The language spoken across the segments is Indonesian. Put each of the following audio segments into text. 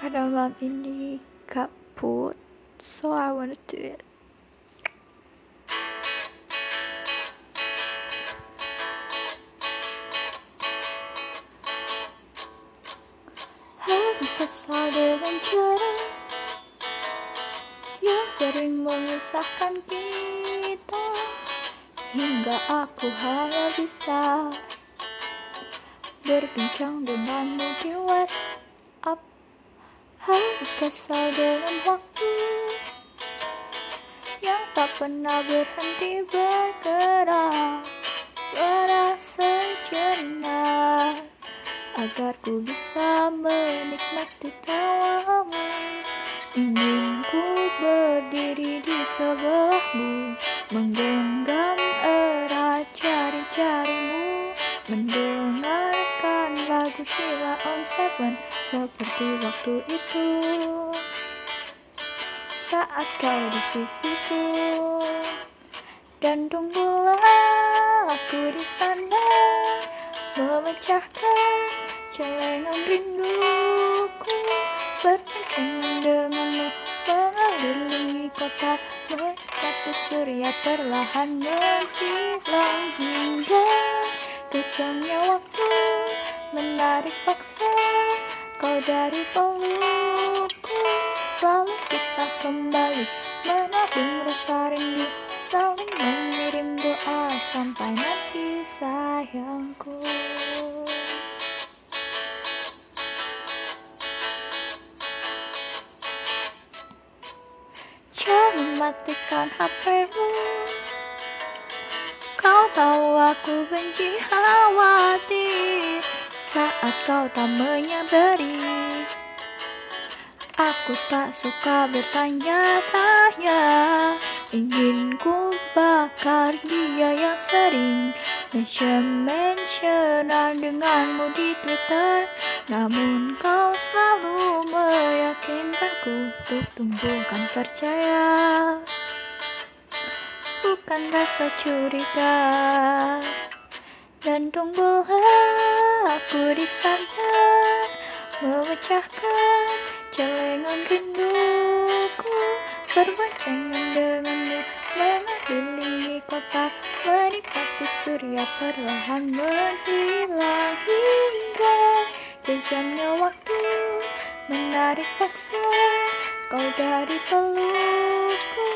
Karena malam ini kaput, so I wanna do it. Aku kesal dengan cara yang sering memisahkan kita hingga aku hanya bisa berbincang denganmu di WhatsApp. Aku kesal dengan waktu yang tak pernah berhenti bergerak. Berasa sejenak agar ku bisa menikmati tawamu. Ingin ku berdiri di sebelahmu, menggenggam erat jari-jarimu, mendengarkan Sheila on Seven seperti waktu itu. Saat kau di sisiku dan tunggulah aku di sana memecahkan celengan rinduku berbincang denganmu mengelilingi kota menikmati surya perlahan menghilang hingga kejamnya waktu menarik paksa kau dari pelukku. Lalu kita kembali menabung rasa rindu saling mengirim doa sampai nanti sayangku. Jangan matikan HPmu Kau tahu aku benci khawatir Saat kau tak menyadari Aku tak suka bertanya-tanya Ingin ku bakar dia yang sering Mention-mentionan denganmu di Twitter. Namun kau selalu meyakinkanku Untuk tumbuhkan percaya. Bukan rasa curiga Dan tunggulah aku di sana Memecahkan celengan rinduku. Berboncengan denganmu Mengelilingi kota Menikmati surya perlahan menghilang Hingga kejamnya waktu Menarik paksa. Kau dari pelukku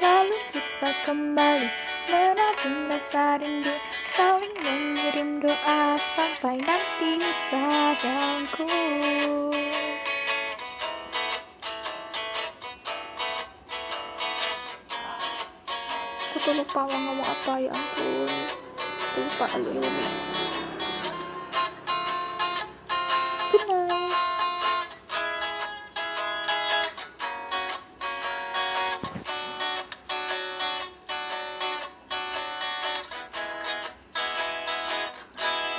Lalu kita kembali Menabung rasa rindu Saling mengirim doa Sampai nanti sayangku aku tuh lupa mau ngomong apa ya ampun. Lupa aduh ini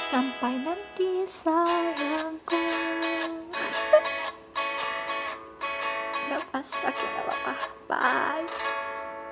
sampai nanti sayangku. Gak pas, oke gak apa-apa. Bye